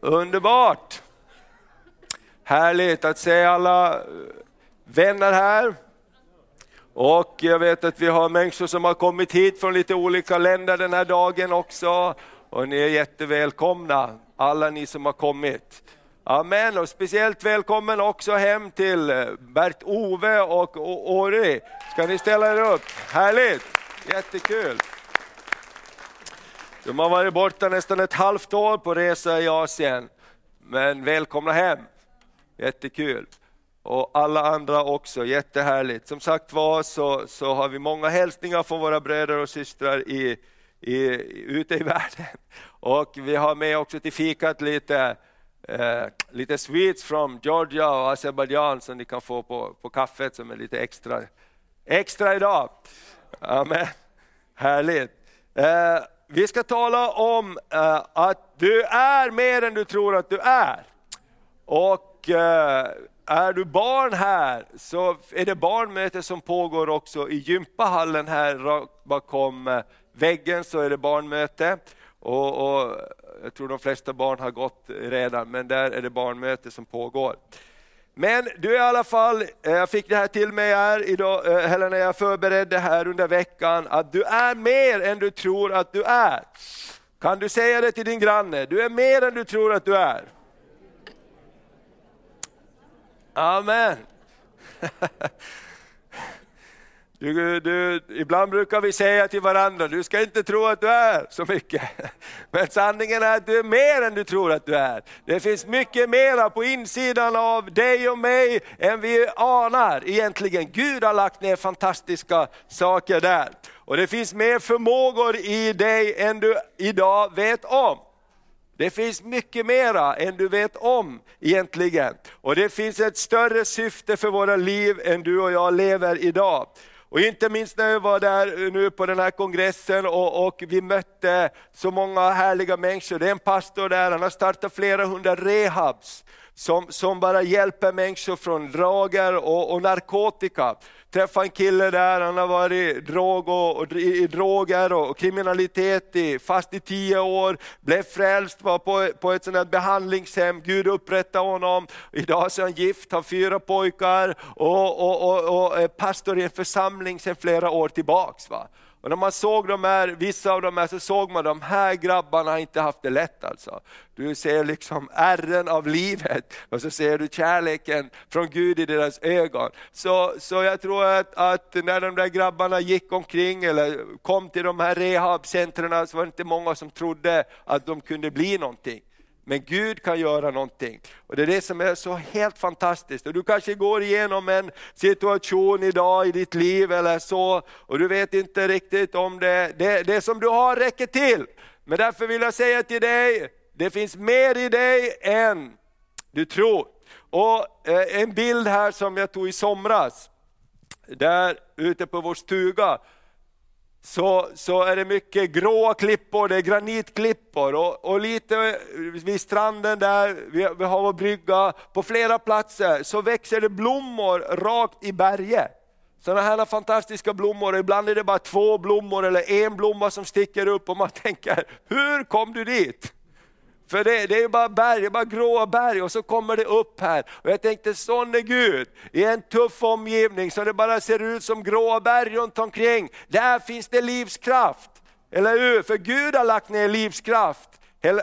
Underbart! Härligt att se alla eh, vänner här. Och jag vet att vi har människor som har kommit hit från lite olika länder den här dagen också. Och ni är jättevälkomna, alla ni som har kommit. Amen, och speciellt välkommen också hem till eh, Bert-Ove och Åri. Ska ni ställa er upp? Härligt, jättekul. De har varit borta nästan ett halvt år på resa i Asien. Men välkomna hem, jättekul. Och alla andra också, jättehärligt. Som sagt var så, så har vi många hälsningar från våra bröder och systrar i, i, ute i världen. Och vi har med också till fikat lite, eh, lite sweets från Georgia och Azerbajdzjan som ni kan få på, på kaffet som är lite extra, extra idag. Amen. Härligt. Eh, vi ska tala om uh, att du är mer än du tror att du är. Och uh, är du barn här så är det barnmöte som pågår också i gympahallen här bakom eh, väggen så är det barnmöte. Och, och, jag tror de flesta barn har gått redan men där är det barnmöte som pågår. Men du i alla fall, eh, jag fick det här till mig här idag, eh, eller när jag förberedde här under veckan, att du är mer än du tror att du är. Kan du säga det till din granne? Du är mer än du tror att du är. Amen. Du, du, ibland brukar vi säga till varandra, du ska inte tro att du är så mycket. Men sanningen är att du är mer än du tror att du är. Det finns mycket mera på insidan av dig och mig än vi anar egentligen. Gud har lagt ner fantastiska saker där. Och det finns mer förmågor i dig än du idag vet om. Det finns mycket mera än du vet om egentligen. Och det finns ett större syfte för våra liv än du och jag lever idag. Och inte minst när jag var där eh, nu på den här kongressen och, och, vi mötte så många härliga människor. Det är en pastor där, han har startat flera hundra rehabs som, som bara hjälper människor från droger och, och narkotika träffade en kille där, han har varit drog och, och, i droger och kriminalitet i, fast i tio år, blev frälst, var på, på ett sånt här behandlingshem, Gud upprättade honom. Idag är han gift, har fyra pojkar och, och, och, och är pastor i en församling sedan flera år tillbaks. Va? Och när man såg de här, vissa av de här så såg man de här grabbarna har inte haft det lätt alltså. Du ser liksom ärren av livet och så ser du kärleken från Gud i deras ögon. Så, så jag tror att, att när de där grabbarna gick omkring eller kom till de här rehabcentren så var det inte många som trodde att de kunde bli någonting. Men Gud kan göra någonting. Och Det är det som är så helt fantastiskt. Och du kanske går igenom en situation idag i ditt liv eller så, och du vet inte riktigt om det, det, det som du har räcker till. Men därför vill jag säga till dig, det finns mer i dig än du tror. Och eh, En bild här som jag tog i somras, där ute på vår stuga, så, så är det mycket gråa klippor, det är granitklippor och, och lite vid stranden där, vi, vi har vår brygga, på flera platser så växer det blommor rakt i berget. Sådana här fantastiska blommor, ibland är det bara två blommor eller en blomma som sticker upp och man tänker, hur kom du dit? För det, det är bara berg, det är bara gråa berg och så kommer det upp här. Och jag tänkte, sån är Gud, i en tuff omgivning så det bara ser ut som gråa berg runt omkring. Där finns det livskraft. Eller hur? För Gud har lagt ner livskraft.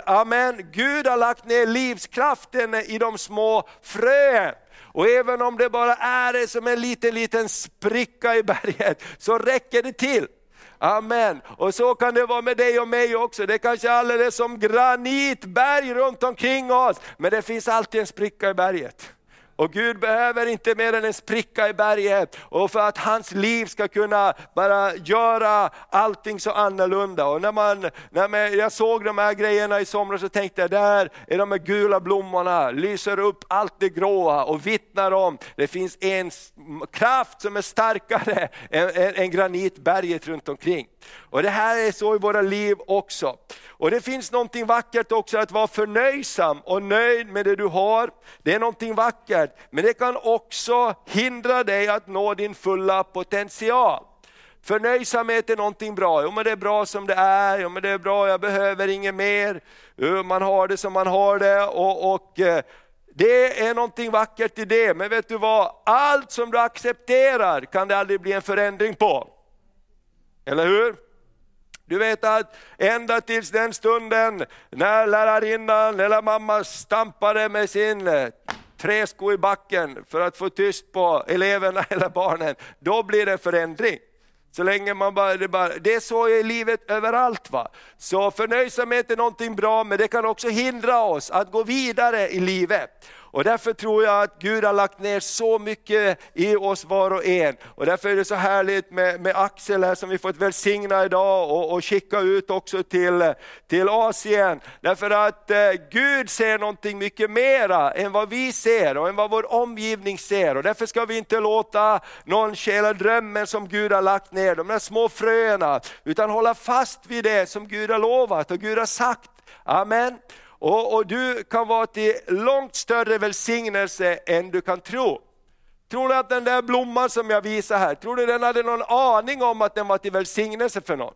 Amen. Gud har lagt ner livskraften i de små fröen. Och även om det bara är som en liten, liten spricka i berget, så räcker det till. Amen. Och så kan det vara med dig och mig också. Det kanske är alldeles som granitberg runt omkring oss, men det finns alltid en spricka i berget. Och Gud behöver inte mer än en spricka i berget och för att hans liv ska kunna bara göra allting så annorlunda. Och när, man, när man, jag såg de här grejerna i somras så tänkte jag, där är de här gula blommorna, lyser upp allt det gråa och vittnar om, det finns en kraft som är starkare än, än, än granitberget runt omkring. Och det här är så i våra liv också. Och det finns någonting vackert också att vara förnöjsam och nöjd med det du har. Det är någonting vackert, men det kan också hindra dig att nå din fulla potential. Förnöjsamhet är någonting bra. Jo men det är bra som det är, jo men det är bra, jag behöver inget mer. Man har det som man har det. och, och eh, det är någonting vackert i det, men vet du vad? Allt som du accepterar kan det aldrig bli en förändring på. Eller hur? Du vet att ända tills den stunden när lärarinnan eller mamma stampade med sin eh, träsko i backen för att få tyst på eleverna eller barnen, då blir det förändring. Så länge man bara, det, bara, det är så i livet överallt. Va? Så förnöjsamhet är någonting bra, men det kan också hindra oss att gå vidare i livet. Och därför tror jag att Gud har lagt ner så mycket i oss var och en. Och därför är det så härligt med, med Axel här som vi fått välsigna idag och, och skicka ut också till, till Asien. Därför att eh, Gud ser någonting mycket mera än vad vi ser och än vad vår omgivning ser. Och därför ska vi inte låta någon stjäla drömmen som Gud har lagt ner, de där små fröna, utan hålla fast vid det som Gud har lovat och Gud har sagt. Amen. Och, och, du kan vara till långt större välsignelse än du kan tro. Tror du att den där blomman som jag visar här, tror du den hade någon aning om att den var till välsignelse för någon?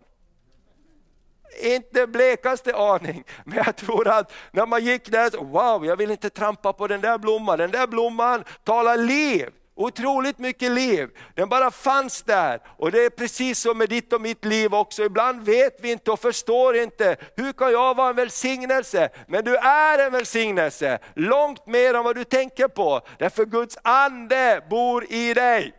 Inte blekaste aning, men jag tror att när man gick där, så, wow, jag vill inte trampa på den där blomman, den där blomman talar liv Otroligt mycket liv. Den bara fanns där. Och det är precis som med ditt och mitt liv också. Ibland vet vi inte och förstår inte, hur kan jag vara en välsignelse? Men du är en välsignelse, långt mer än vad du tänker på. Därför Guds ande bor i dig.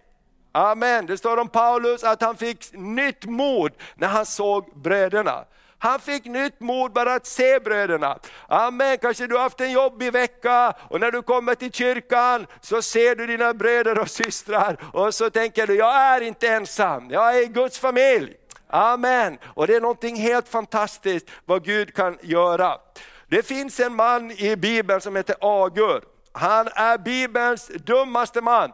Amen. Det står om Paulus att han fick nytt mod när han såg bröderna. Han fick nytt mod bara att se bröderna. Amen, kanske du har haft en jobbig vecka och när du kommer till kyrkan så ser du dina bröder och systrar och så tänker du, jag är inte ensam, jag är i Guds familj. Amen, och det är någonting helt fantastiskt vad Gud kan göra. Det finns en man i Bibeln som heter Agur. Han är Bibelns dummaste man.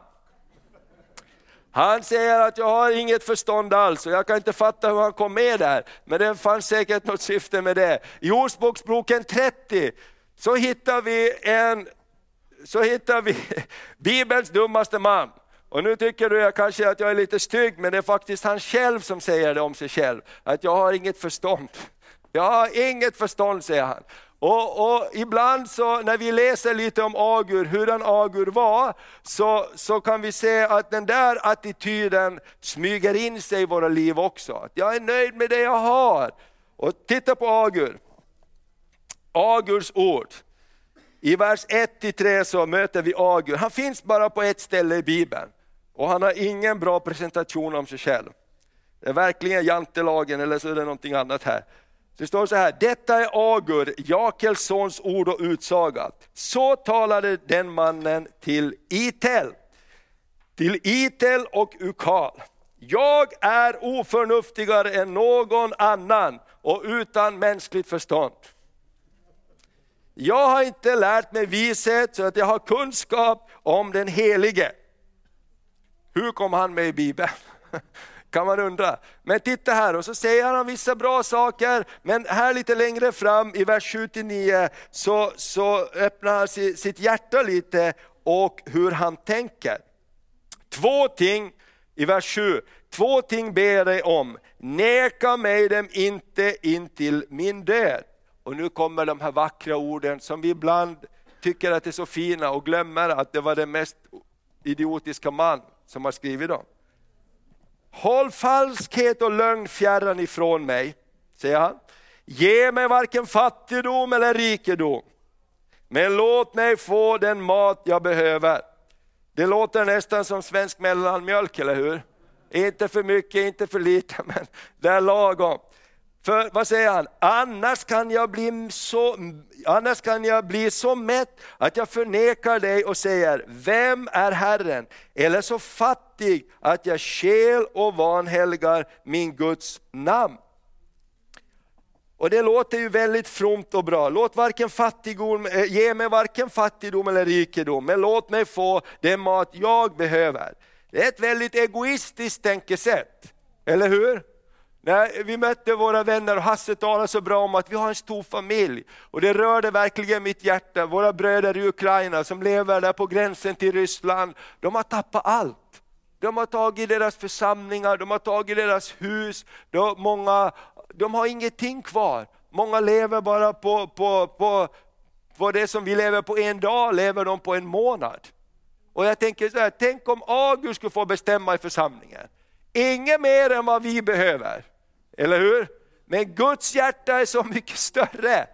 Han säger att jag har inget förstånd alls och jag kan inte fatta hur han kom med där. Men det fanns säkert något syfte med det. I Ordspråksboken 30 så hittar vi, en, så hittar vi Bibelns dummaste man. Och nu tycker du kanske att jag är lite stygg, men det är faktiskt han själv som säger det om sig själv. Att jag har inget förstånd. Jag har inget förstånd, säger han. Och, och, ibland så när vi läser lite om Agur, hur den Agur var, så, så kan vi se att den där attityden smyger in sig i våra liv också. Att jag är nöjd med det jag har. Och titta på Agur. Agurs ord. I vers 1-3 så möter vi Agur. Han finns bara på ett ställe i Bibeln. Och han har ingen bra presentation om sig själv. Det är verkligen jantelagen eller så är det någonting annat här. Det står så här, detta är Agur, Jakels sons ord och utsaga. Så talade den mannen till Itel, till Itel och Ukal. Jag är oförnuftigare än någon annan och utan mänskligt förstånd. Jag har inte lärt mig vishet så att jag har kunskap om den Helige. Hur kom han med i Bibeln? kan man undra. Men titta här, och så säger han vissa bra saker, men här lite längre fram i vers 7-9 så, så öppnar han sitt hjärta lite och hur han tänker. Två ting i vers 7, två ting ber jag dig om, neka mig dem inte in till min död. Och nu kommer de här vackra orden som vi ibland tycker att är så fina och glömmer att det var den mest idiotiska man som har skrivit dem. Håll falskhet och lögn fjärran ifrån mig, säger han. Ge mig varken fattigdom eller rikedom, men låt mig få den mat jag behöver. Det låter nästan som svensk mellanmjölk, eller hur? Inte för mycket, inte för lite, men det är lagom. För vad säger han? Annars kan, jag bli så, annars kan jag bli så mätt att jag förnekar dig och säger, vem är Herren? Eller så fattig att jag skäl och vanhelgar min Guds namn. Och det låter ju väldigt fromt och bra. Låt varken fattigdom, eh, ge mig varken fattigdom eller rikedom, men låt mig få den mat jag behöver. Det är ett väldigt egoistiskt tänkesätt, eller hur? När vi mötte våra vänner och Hasse talade så bra om att vi har en stor familj. Och det rörde verkligen mitt hjärta. Våra bröder i Ukraina som lever där på gränsen till Ryssland, de har tappat allt. De har tagit deras församlingar, de har tagit deras hus, de, många, de har ingenting kvar. Många lever bara på, på, på, på det som vi lever på en dag, lever de på en månad. Och jag tänker så här, tänk om August skulle få bestämma i församlingen. Inget mer än vad vi behöver, eller hur? Men Guds hjärta är så mycket större.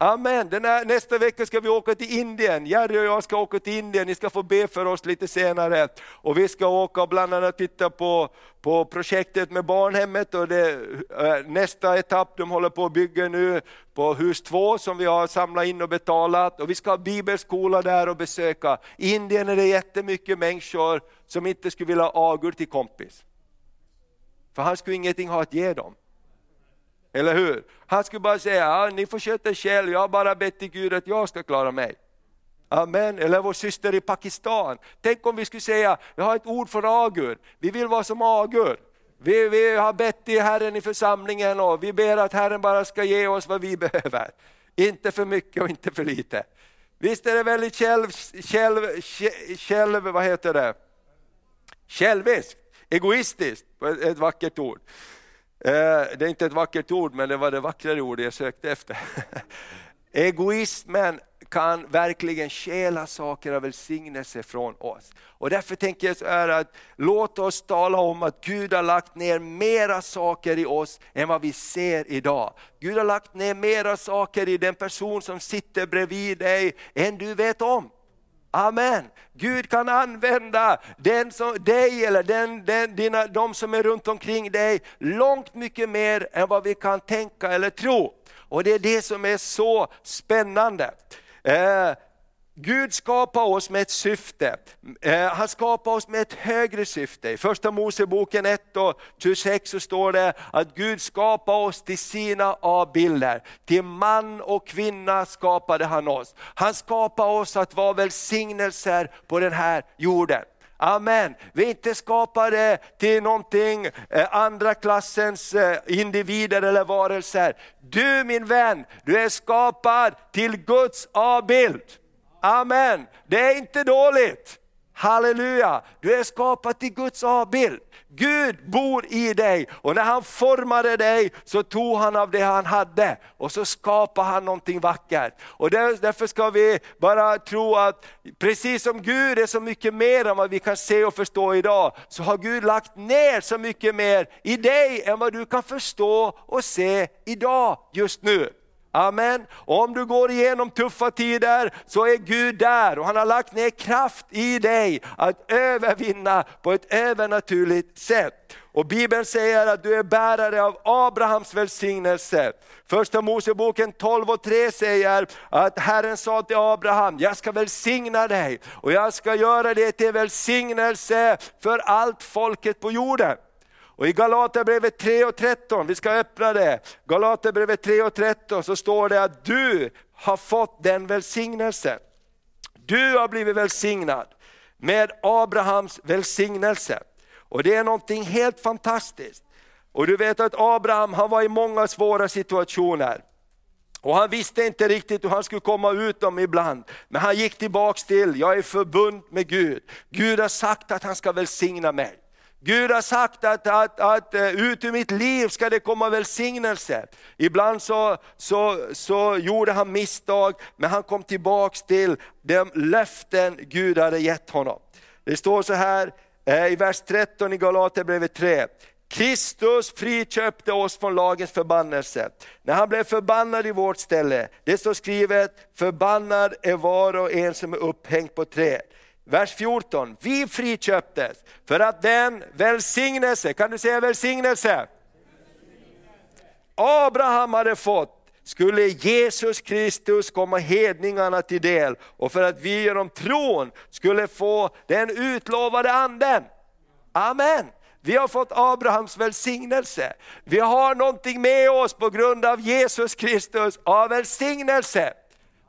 Amen. Den här, nästa vecka ska vi åka till Indien. Jerry och jag ska åka till Indien, ni ska få be för oss lite senare. Och vi ska åka och bland annat titta på, på projektet med barnhemmet och det, eh, nästa etapp de håller på att bygga nu på hus två som vi har samlat in och betalat. Och vi ska ha bibelskola där och besöka. I Indien är det jättemycket människor som inte skulle vilja ha Agur till kompis. För han skulle ingenting ha att ge dem. Eller hur? Han skulle bara säga, ja, ni får sköta er själv, jag har bara bett till Gud att jag ska klara mig. Amen. Eller vår syster i Pakistan. Tänk om vi skulle säga, jag har ett ord för Agur, vi vill vara som Agur. Vi, vi har bett till Herren i församlingen och vi ber att Herren bara ska ge oss vad vi behöver. Inte för mycket och inte för lite. Visst är det väldigt själv, själv, själv vad heter det? själviskt, egoistiskt, ett vackert ord. Eh, det är inte ett vackert ord, men det var det vackrare ordet jag sökte efter. Egoismen kan verkligen stjäla saker av välsignelse från oss. Och därför tänker jag så här att låt oss tala om att Gud har lagt ner mera saker i oss än vad vi ser idag. Gud har lagt ner mera saker i den person som sitter bredvid dig än du vet om. Amen. Gud kan använda den som, dig eller den, den, dina, de som är runt omkring dig långt mycket mer än vad vi kan tänka eller tro. Och det är det som är så spännande. Eh, Gud skapar oss med ett syfte. Eh, han skapar oss med ett högre syfte. I första Moseboken 1 och 26 så står det att Gud skapar oss till sina avbilder. Till man och kvinna skapade han oss. Han skapar oss att vara välsignelser på den här jorden. Amen. Vi är inte skapade till någonting eh, andra klassens eh, individer eller varelser. Du min vän, du är skapad till Guds avbild. Amen. Det är inte dåligt. Halleluja! Du är skapad till Guds avbild. Gud bor i dig och när han formade dig så tog han av det han hade och så skapade han någonting vackert. Och därför ska vi bara tro att precis som Gud är så mycket mer än vad vi kan se och förstå idag, så har Gud lagt ner så mycket mer i dig än vad du kan förstå och se idag, just nu. Amen. Om du går igenom tuffa tider så är Gud där och han har lagt ner kraft i dig att övervinna på ett övernaturligt sätt. Och Bibeln säger att du är bärare av Abrahams välsignelse. Första Moseboken 12 och 3 säger att Herren sa till Abraham, jag ska välsigna dig och jag ska göra det till välsignelse för allt folket på jorden. Och i Galaterbrevet 3 och 13, vi ska öppna det. Galaterbrevet 3 och 13 så står det att du har fått den välsignelsen. Du har blivit välsignad med Abrahams välsignelse. Och det är någonting helt fantastiskt. Och du vet att Abraham han var i många svåra situationer. Och han visste inte riktigt hur han skulle komma ut dem ibland. Men han gick tillbaks till, jag är förbund med Gud. Gud har sagt att han ska välsigna mig. Gud har sagt att, att, att eh, ut ur mitt liv ska det komma välsignelse. Ibland så, så, så gjorde han misstag, men han kom tillbaks till de löften Gud hade gett honom. Det står så här eh, i vers 13 i Galaterbrevet 3. Kristus friköpte oss från lagens förbannelse, när han blev förbannad i vårt ställe. Det står skrivet, förbannad är var och en som är upphängd på träd. Vers 14, vi friköptes för att den välsignelse, kan du säga välsignelse? Abraham hade fått skulle Jesus Kristus komma hedningarna till del och för att vi genom tron skulle få den utlovade anden. Amen. Vi har fått Abrahams välsignelse. Vi har någonting med oss på grund av Jesus Kristus av välsignelse.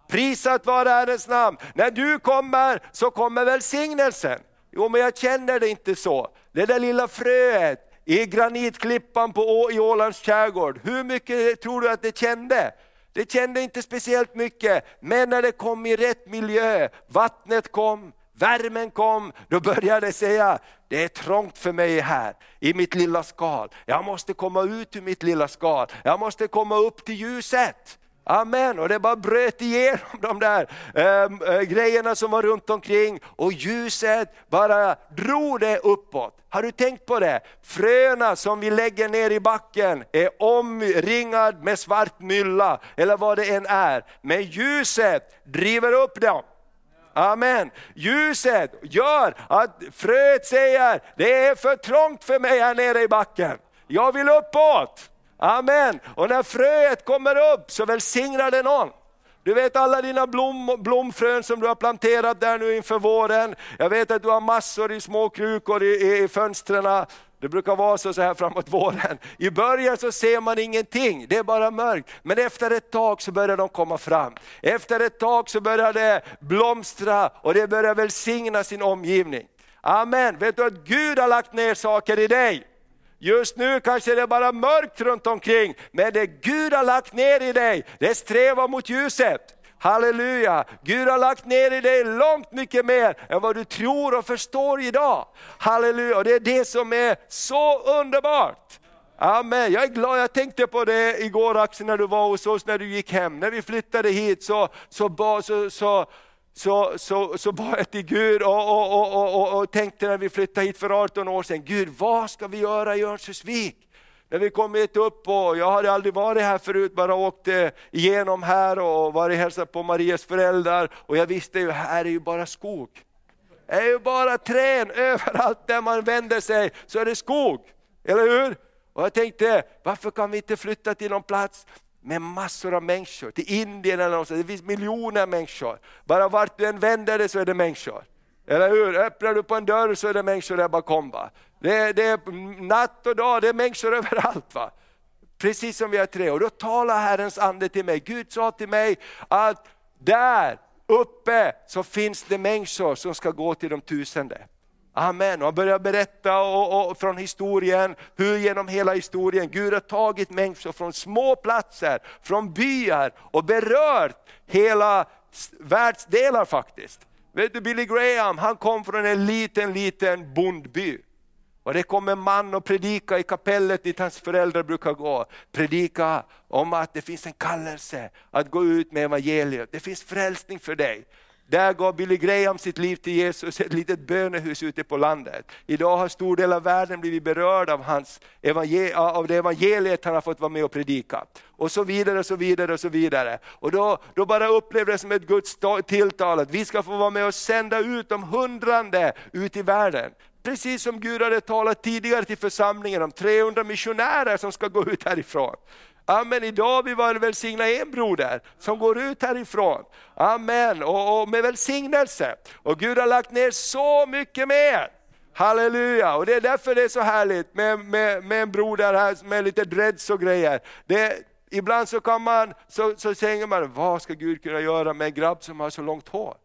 Prisat vare Herrens namn. När du kommer så kommer välsignelsen. Jo men jag känner det inte så. Det där lilla fröet i granitklippan på, i Ålands skärgård, hur mycket tror du att det kände? Det kände inte speciellt mycket, men när det kom i rätt miljö, vattnet kom, värmen kom, då började jag säga, det är trångt för mig här i mitt lilla skal. Jag måste komma ut ur mitt lilla skal, jag måste komma upp till ljuset. Amen, och det bara bröt igenom de där äh, grejerna som var runt omkring och ljuset bara drog det uppåt. Har du tänkt på det? Fröna som vi lägger ner i backen är omringad med svart mylla, eller vad det än är. Men ljuset driver upp dem. Amen. Ljuset gör att fröet säger, det är för trångt för mig här nere i backen. Jag vill uppåt. Amen. Och när fröet kommer upp så välsignar det någon. Du vet alla dina blom, blomfrön som du har planterat där nu inför våren. Jag vet att du har massor i små krukor i, i, i fönstren. Det brukar vara så, så här framåt våren. I början så ser man ingenting, det är bara mörkt. Men efter ett tag så börjar de komma fram. Efter ett tag så börjar det blomstra och det börjar välsigna sin omgivning. Amen. Vet du att Gud har lagt ner saker i dig? Just nu kanske det är bara mörkt runt omkring, men det Gud har lagt ner i dig, det strävar mot ljuset. Halleluja! Gud har lagt ner i dig långt mycket mer än vad du tror och förstår idag. Halleluja! Och det är det som är så underbart. Amen, jag är glad, jag tänkte på det igår Axel när du var hos oss, när du gick hem. När vi flyttade hit så, så, så, så så, så, så bad jag till Gud och, och, och, och, och tänkte när vi flyttade hit för 18 år sedan, Gud vad ska vi göra i Örnsköldsvik? När vi kom hit upp och jag hade aldrig varit här förut, bara åkt igenom här och varit hälsat på Marias föräldrar och jag visste ju, här är ju bara skog. Det är ju bara träd överallt där man vänder sig så är det skog, eller hur? Och jag tänkte, varför kan vi inte flytta till någon plats med massor av människor, till Indien eller någonstans. Det finns miljoner människor. Bara vart du än vänder dig så är det människor. Eller hur? Öppnar du på en dörr så är det människor där bakom. Va? Det, det är natt och dag, det är människor överallt. Va? Precis som vi är tre. Och då talar Herrens ande till mig. Gud sa till mig att där uppe så finns det människor som ska gå till de tusende. Amen. Och han börjar berätta och, och, från historien, hur genom hela historien Gud har tagit människor från små platser, från byar och berört hela världsdelar faktiskt. Vet du Billy Graham, han kom från en liten, liten bondby. Och det kom en man och predika i kapellet dit hans föräldrar brukar gå. Predika om att det finns en kallelse att gå ut med evangeliet. Det finns frälsning för dig. Där gav Billy Graham sitt liv till Jesus, ett litet bönehus ute på landet. Idag har stor del av världen blivit berörd av, hans av det evangeliet han har fått vara med och predika. Och så vidare, och så vidare, och så vidare. Och då, då bara upplevde det som ett Guds tilltal att vi ska få vara med och sända ut de hundrande ut i världen. Precis som Gud hade talat tidigare till församlingen om 300 missionärer som ska gå ut härifrån. Amen, idag vi välsigna en broder som går ut härifrån. Amen, och, och med välsignelse. Och Gud har lagt ner så mycket mer. Halleluja! Och det är därför det är så härligt med, med, med en broder här med lite dreads och grejer. Det, ibland så kan man, så, så säger man, vad ska Gud kunna göra med en grabb som har så långt hår?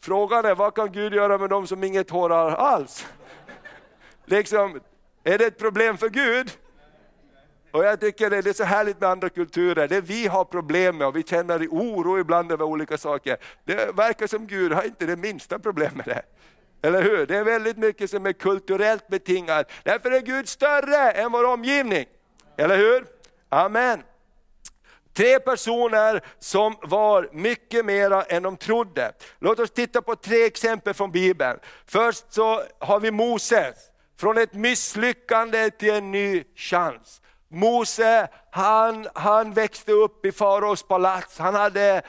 Frågan är, vad kan Gud göra med de som inget hår har alls? Liksom, är det ett problem för Gud? Och jag tycker det är så härligt med andra kulturer, det vi har problem med och vi känner oro ibland över olika saker. Det verkar som Gud har inte det minsta problem med det. Eller hur? Det är väldigt mycket som är kulturellt betingat. Därför är Gud större än vår omgivning. Eller hur? Amen. Tre personer som var mycket mera än de trodde. Låt oss titta på tre exempel från Bibeln. Först så har vi Moses, från ett misslyckande till en ny chans. Mose, han, han växte upp i faraos palats, han hade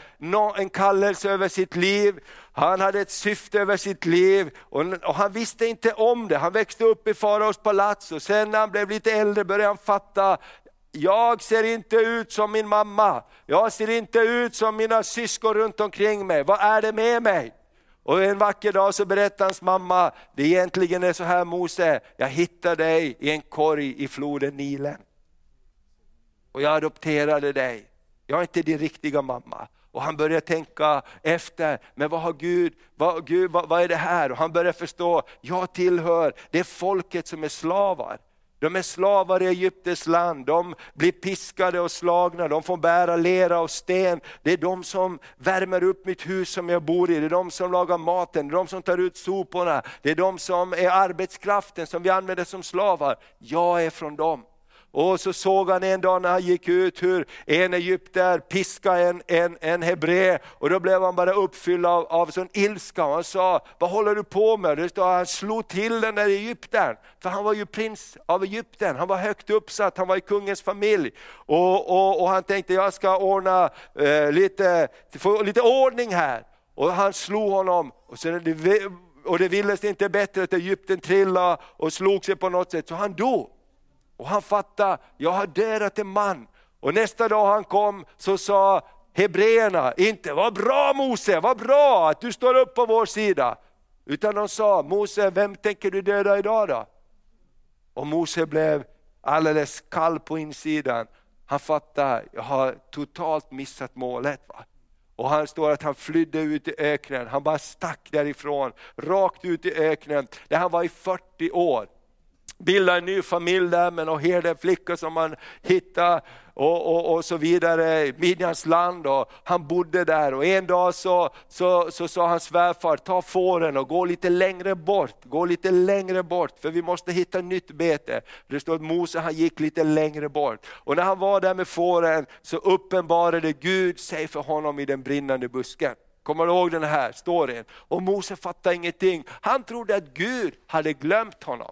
en kallelse över sitt liv, han hade ett syfte över sitt liv. Och, och han visste inte om det. Han växte upp i faraos palats och sen när han blev lite äldre började han fatta, jag ser inte ut som min mamma, jag ser inte ut som mina syskon runt omkring mig, vad är det med mig? Och en vacker dag så berättar hans mamma, det egentligen är så här Mose, jag hittade dig i en korg i floden Nilen och jag adopterade dig. Jag är inte din riktiga mamma. Och han börjar tänka efter, men vad har Gud, vad, Gud vad, vad är det här? Och han börjar förstå, jag tillhör det folket som är slavar. De är slavar i Egyptens land, de blir piskade och slagna, de får bära lera och sten. Det är de som värmer upp mitt hus som jag bor i, det är de som lagar maten, det är de som tar ut soporna, det är de som är arbetskraften som vi använder som slavar. Jag är från dem. Och så såg han en dag när han gick ut hur en egypter piskade en, en, en hebré och då blev han bara uppfylld av, av sån ilska. Och han sa, vad håller du på med? Det står, han slog till den där egyptern, för han var ju prins av Egypten, han var högt uppsatt, han var i kungens familj. Och, och, och han tänkte, jag ska ordna eh, lite, få lite ordning här. Och han slog honom, och, sen det, och det ville sig inte bättre att Egypten trillade och slog sig på något sätt, så han dog. Och han fattade, jag har dödat en man. Och nästa dag han kom så sa hebreerna inte, vad bra Mose, vad bra att du står upp på vår sida. Utan de sa, Mose vem tänker du döda idag då? Och Mose blev alldeles kall på insidan. Han fattade, jag har totalt missat målet. Va? Och han står att han flydde ut i öknen, han bara stack därifrån, rakt ut i öknen, där han var i 40 år bilda en ny familj där med några herdeflickor som man hittade och, och, och, så vidare, Midjans land och han bodde där och en dag så, så, så sa hans svärfar, ta fåren och gå lite längre bort, gå lite längre bort för vi måste hitta nytt bete. Det står att Mose han gick lite längre bort och när han var där med fåren så uppenbarade Gud sig för honom i den brinnande busken. Kommer du ihåg den här storyn? Och Mose fattade ingenting. Han trodde att Gud hade glömt honom.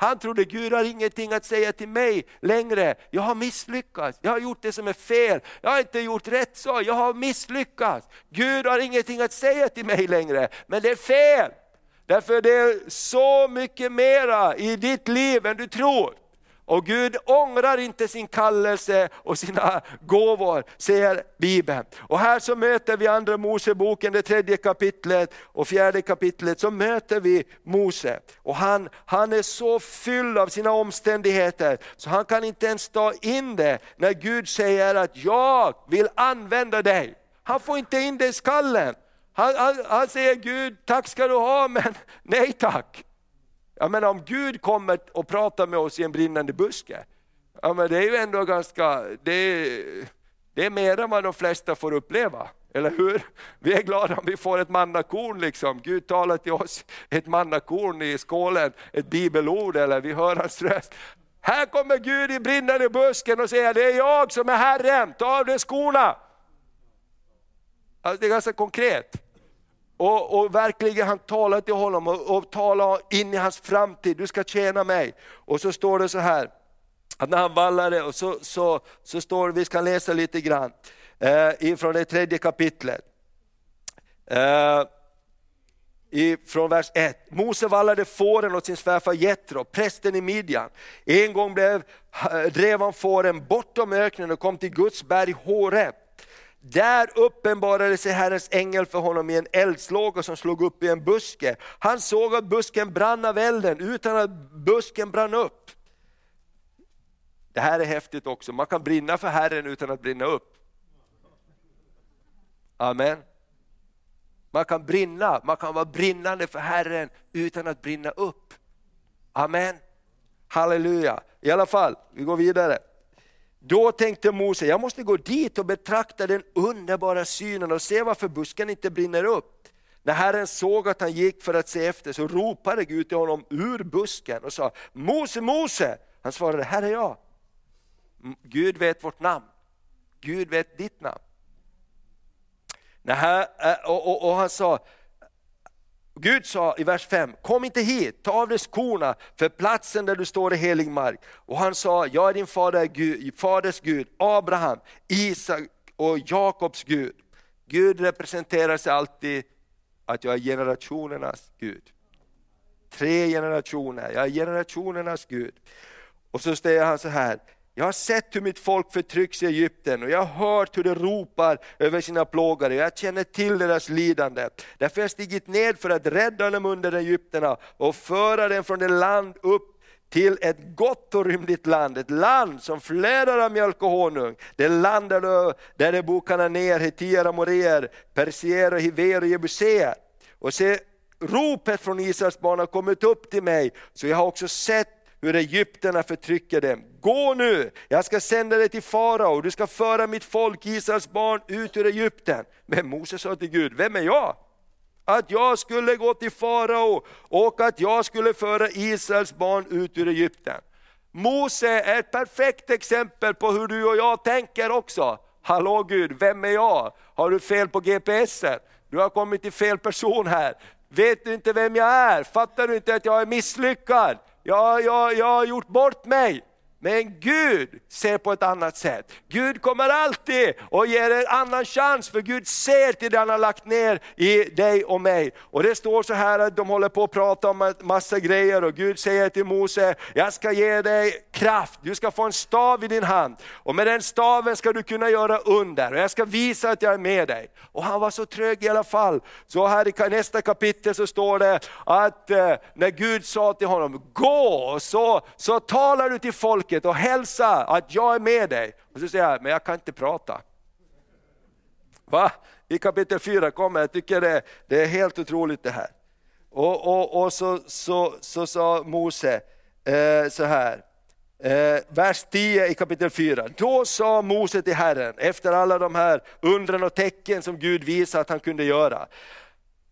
Han trodde Gud har ingenting att säga till mig längre. Jag har misslyckats, jag har gjort det som är fel, jag har inte gjort rätt så, jag har misslyckats. Gud har ingenting att säga till mig längre, men det är fel. Därför det är så mycket mera i ditt liv än du tror. Och Gud ångrar inte sin kallelse och sina gåvor, säger Bibeln. Och här så möter vi andra Moseboken, det tredje kapitlet och fjärde kapitlet, så möter vi Mose. Och han, han är så fylld av sina omständigheter, så han kan inte ens ta in det när Gud säger att jag vill använda dig. Han får inte in det i skallen. Han, han, han säger Gud, tack ska du ha, men nej tack. Jag menar om Gud kommer och pratar med oss i en brinnande buske, ja, men det är ju ändå ganska, det är, det är mer än vad de flesta får uppleva. Eller hur? Vi är glada om vi får ett mannakorn, liksom. Gud talar till oss, ett mannakorn i skålen, ett bibelord, eller vi hör hans röst. Här kommer Gud i brinnande busken och säger, det är jag som är Herren, ta av dig skorna. Alltså, det är ganska konkret. Och, och, verkligen han talar till honom och, och talar in i hans framtid, du ska tjäna mig. Och så står det så här, att när han vallade, och så, så, så står det, vi ska läsa lite grann, eh, ifrån det tredje kapitlet. Eh, från vers 1. Mose vallade fåren åt sin svärfar Jetro, prästen i Midjan. En gång blev, eh, drev han fåren bortom öknen och kom till Guds berg Horeb. Där uppenbarade sig Herrens ängel för honom i en eldslåga som slog upp i en buske. Han såg att busken brann av elden utan att busken brann upp. Det här är häftigt också, man kan brinna för Herren utan att brinna upp. Amen. Man kan brinna, man kan vara brinnande för Herren utan att brinna upp. Amen. Halleluja. I alla fall, vi går vidare. Då tänkte Mose, jag måste gå dit och betrakta den underbara synen och se varför busken inte brinner upp. När Herren såg att han gick för att se efter så ropade Gud till honom ur busken och sa, Mose, Mose! Han svarade, här är jag. Gud vet vårt namn. Gud vet ditt namn. När eh, och, och, och han sa, Gud sa i vers 5, kom inte hit, ta av dig skorna, för platsen där du står är helig mark. Och han sa, jag är din fader Gud, faders Gud, Abraham, Isak och Jakobs Gud. Gud representerar sig alltid att jag är generationernas Gud. Tre generationer, jag är generationernas Gud. Och så säger han så här, jag har sett hur mitt folk förtrycks i Egypten och jag har hört hur de ropar över sina plågare. Jag känner till deras lidande. Därför har jag stigit ned för att rädda dem under Egypterna och föra dem från det land upp till ett gott och rymligt land, ett land som flödar av mjölk och honung. Det land där, det, där det bor kananéer, hetier, amoréer, persier, hiver och jebuséer. Och se, ropet från Israels barn har kommit upp till mig, så jag har också sett hur egyptierna förtrycker dem. Gå nu, jag ska sända dig till farao, du ska föra mitt folk, Israels barn, ut ur Egypten. Men Moses sa till Gud, vem är jag? Att jag skulle gå till farao och att jag skulle föra Israels barn ut ur Egypten. Mose är ett perfekt exempel på hur du och jag tänker också. Hallå Gud, vem är jag? Har du fel på GPSen? Du har kommit till fel person här. Vet du inte vem jag är? Fattar du inte att jag är misslyckad? Jag, jag, jag har gjort bort mig. Men Gud ser på ett annat sätt. Gud kommer alltid och ger en annan chans, för Gud ser till det han har lagt ner i dig och mig. Och det står så här att de håller på att prata om en massa grejer och Gud säger till Mose, jag ska ge dig kraft, du ska få en stav i din hand. Och med den staven ska du kunna göra under och jag ska visa att jag är med dig. Och han var så trög i alla fall. Så här i nästa kapitel så står det att eh, när Gud sa till honom, gå så, så talar du till folk folket och hälsa att jag är med dig. Och så säger jag, men jag kan inte prata. Va? I kapitel 4 kommer, jag tycker det, det är helt otroligt det här. Och, och, och så, så, så sa Mose eh, så här, eh, vers 10 i kapitel 4. Då sa Mose till Herren, efter alla de här undren och tecken som Gud visade att han kunde göra.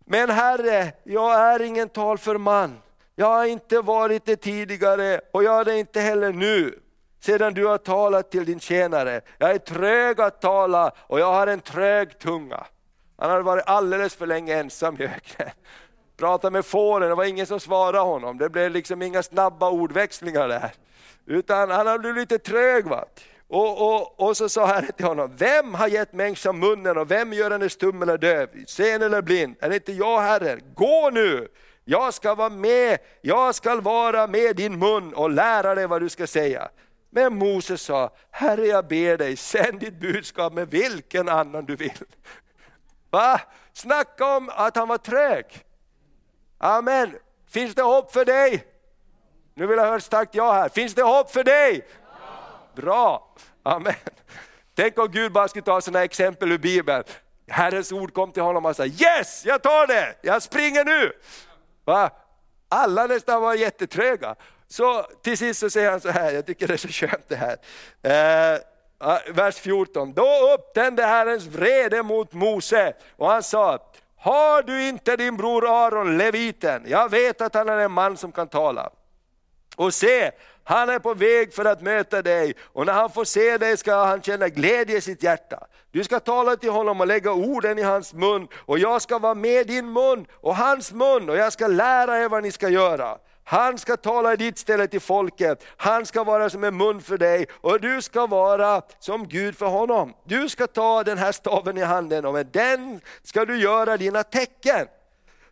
Men Herre, jag är ingen talför man jag har inte varit det tidigare och jag är det inte heller nu sedan du har talat till din tjänare. Jag är trög att tala och jag har en trög tunga. Han hade varit alldeles för länge ensam i öknen. Pratade med fåren, det var ingen som svarade honom. Det blev liksom inga snabba ordväxlingar där. Utan han hade blivit lite trög. Va? Och, och, och så sa Herren till honom, vem har gett människan munnen och vem gör henne stum eller döv, sen eller blind? Är det inte jag Herren? Gå nu! Jag ska vara med, jag ska vara med din mun och lära dig vad du ska säga. Men Moses sa, Herre jag ber dig, sänd ditt budskap med vilken annan du vill. Va? Snacka om att han var trög. Amen. Finns det hopp för dig? Nu vill jag höra ett starkt ja här. Finns det hopp för dig? Ja. Bra. Amen. Tänk om Gud bara skulle ta sådana exempel ur Bibeln. Herrens ord kom till honom och sa, yes, jag tar det, jag springer nu. Va? Alla nästan var jättetröga. Så till sist så säger han så här, jag tycker det är så skönt det här. Eh, vers 14, då upptände Herrens vrede mot Mose och han sa, har du inte din bror Aron, leviten, jag vet att han är en man som kan tala. Och se, han är på väg för att möta dig och när han får se dig ska han känna glädje i sitt hjärta. Du ska tala till honom och lägga orden i hans mun och jag ska vara med din mun och hans mun och jag ska lära er vad ni ska göra. Han ska tala i ditt ställe till folket, han ska vara som en mun för dig och du ska vara som Gud för honom. Du ska ta den här staven i handen och med den ska du göra dina tecken.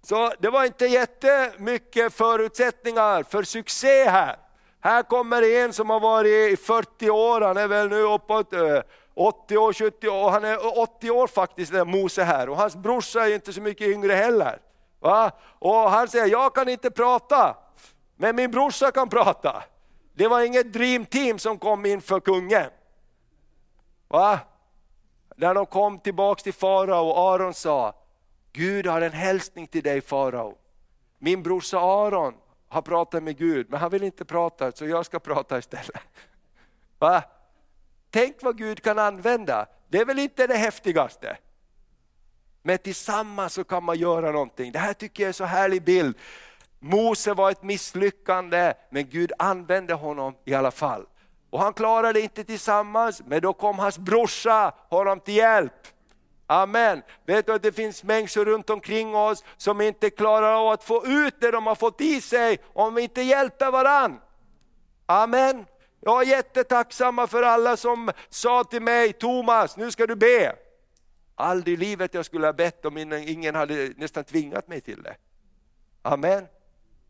Så det var inte jättemycket förutsättningar för succé här. Här kommer en som har varit i 40 år, han är väl nu uppåt eh, 80 år, 70 år, han är eh, 80 år faktiskt, den Mose här. Och hans brorsa är inte så mycket yngre heller. Va? Och han säger, jag kan inte prata, men min brorsa kan prata. Det var inget dream team som kom inför kungen. Va? När de kom tillbaks till farao och Aron sa, Gud har en hälsning till dig farao. Min brorsa Aron har pratat med Gud, men han vill inte prata så jag ska prata istället. Va? Tänk vad Gud kan använda, det är väl inte det häftigaste? Men tillsammans så kan man göra någonting. Det här tycker jag är en så härlig bild. Mose var ett misslyckande, men Gud använde honom i alla fall. Och han klarade det inte tillsammans, men då kom hans brorsa honom till hjälp. Amen. Vet du att det finns människor runt omkring oss som inte klarar av att få ut det de har fått i sig om vi inte hjälper varann. Amen. Jag är jättetacksamma för alla som sa till mig, Thomas nu ska du be. Aldrig i livet jag skulle ha bett om ingen hade nästan tvingat mig till det. Amen.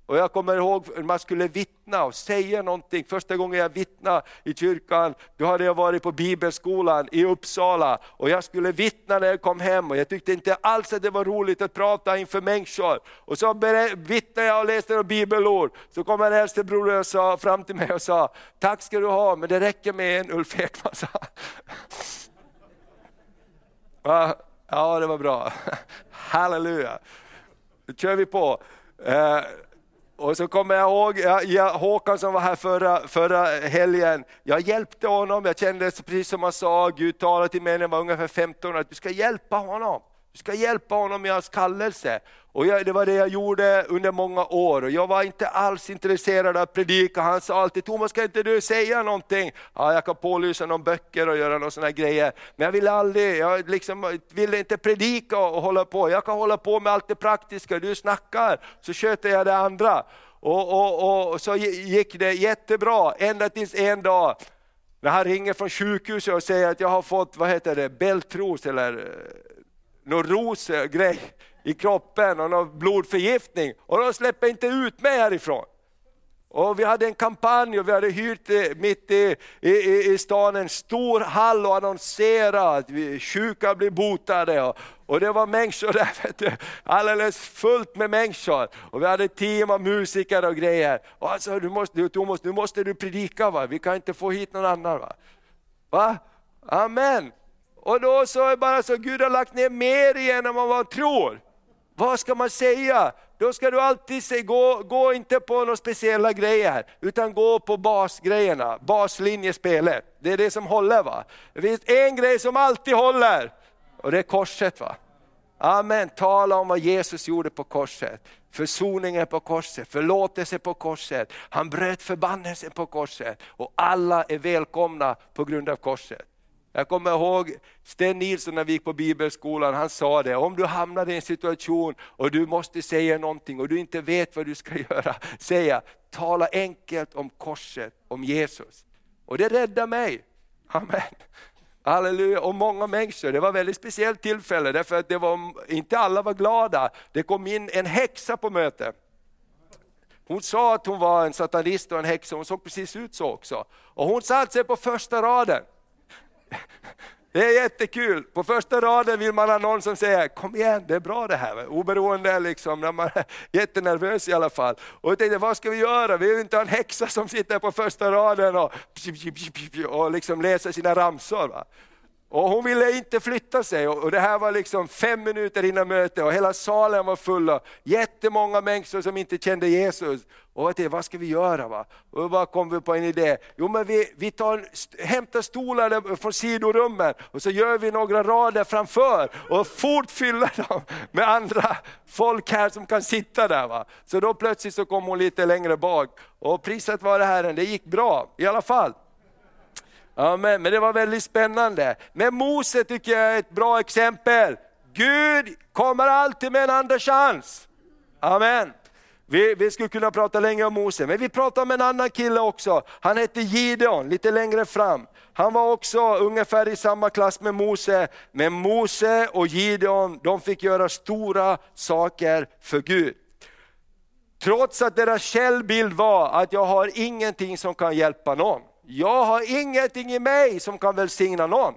Och jag kommer ihåg när man skulle vittna och säga någonting. Första gången jag vittnade i kyrkan, då hade jag varit på bibelskolan i Uppsala och jag skulle vittna när jag kom hem och jag tyckte inte alls att det var roligt att prata inför människor. Och så vittnade jag och läste några bibelord. Så kom en äldste bror och sa, fram till mig och sa, tack ska du ha men det räcker med en Ulf Ekman. Ja, det var bra. Halleluja. Nu kör vi på. Eh, och så kommer jag ihåg jag, jag, Håkan som var här förra, förra helgen, jag hjälpte honom, jag kände precis som han sa, Gud talade till mig när jag var ungefär 15 år, att du ska hjälpa honom. Du ska hjälpa honom i hans kallelse. Och jag, det var det jag gjorde under många år. Och jag var inte alls intresserad av att predika. Han sa alltid, Thomas ska inte du säga någonting? Ja, jag kan pålysa några böcker och göra några sådana grejer. Men jag ville aldrig, jag liksom ville inte predika och hålla på. Jag kan hålla på med allt det praktiska, du snackar, så sköter jag det andra. Och, och, och så gick det jättebra, ända tills en dag när han ringer från sjukhuset och säger att jag har fått, vad heter det, bältros eller eh, någon rosgrej eh, i kroppen och någon blodförgiftning och de släpper inte ut mig härifrån. Och vi hade en kampanj och vi hade hyrt eh, mitt i, i, i stan en stor hall och annonserat att sjuka blir botade. Och, och det var människor där, vet du, alldeles fullt med människor. Och vi hade team av musiker och grejer. Och han sa, du måste, du, Thomas, nu måste du predika, va? vi kan inte få hit någon annan. Va? va? Amen. Och då så är det bara så, Gud har lagt ner mer igen än vad man tror. Vad ska man säga? Då ska du alltid säga, gå, gå inte på några speciella grejer, utan gå på basgrejerna, baslinjespelet. Det är det som håller. va. Det finns en grej som alltid håller, och det är korset. va. Amen, tala om vad Jesus gjorde på korset. Försoningen på korset, förlåtelse på korset. Han bröt förbannelsen på korset och alla är välkomna på grund av korset. Jag kommer ihåg Sten Nilsson när vi gick på bibelskolan, han sa det, om du hamnar i en situation och du måste säga någonting och du inte vet vad du ska göra, säga, tala enkelt om korset, om Jesus. Och det räddade mig. Amen. Halleluja, och många människor. Det var ett väldigt speciellt tillfälle, därför att det var, inte alla var glada. Det kom in en häxa på mötet. Hon sa att hon var en satanist och en häxa, hon såg precis ut så också. Och hon satte sig på första raden. Det är jättekul. På första raden vill man ha någon som säger, kom igen, det är bra det här. Oberoende liksom, när man är jättenervös i alla fall. Och jag tänkte, vad ska vi göra? Vi vill inte ha en häxa som sitter på första raden och, och liksom läser sina ramsor. Va? Och hon ville inte flytta sig och det här var liksom fem minuter innan mötet och hela salen var full av jättemånga människor som inte kände Jesus. Och jag tänkte, vad ska vi göra? Va? Och då kom vi på en idé, jo men vi, vi tar, hämtar stolar från sidorummen och så gör vi några rader framför och fort fyller dem med andra folk här som kan sitta där. Va? Så då plötsligt så kom hon lite längre bak och priset var det här, det gick bra i alla fall. Amen. Men det var väldigt spännande. Men Mose tycker jag är ett bra exempel. Gud kommer alltid med en andra chans. Amen. Vi, vi skulle kunna prata länge om Mose, men vi pratar om en annan kille också. Han hette Gideon, lite längre fram. Han var också ungefär i samma klass med Mose, men Mose och Gideon de fick göra stora saker för Gud. Trots att deras källbild var att jag har ingenting som kan hjälpa någon. Jag har ingenting i mig som kan välsigna någon.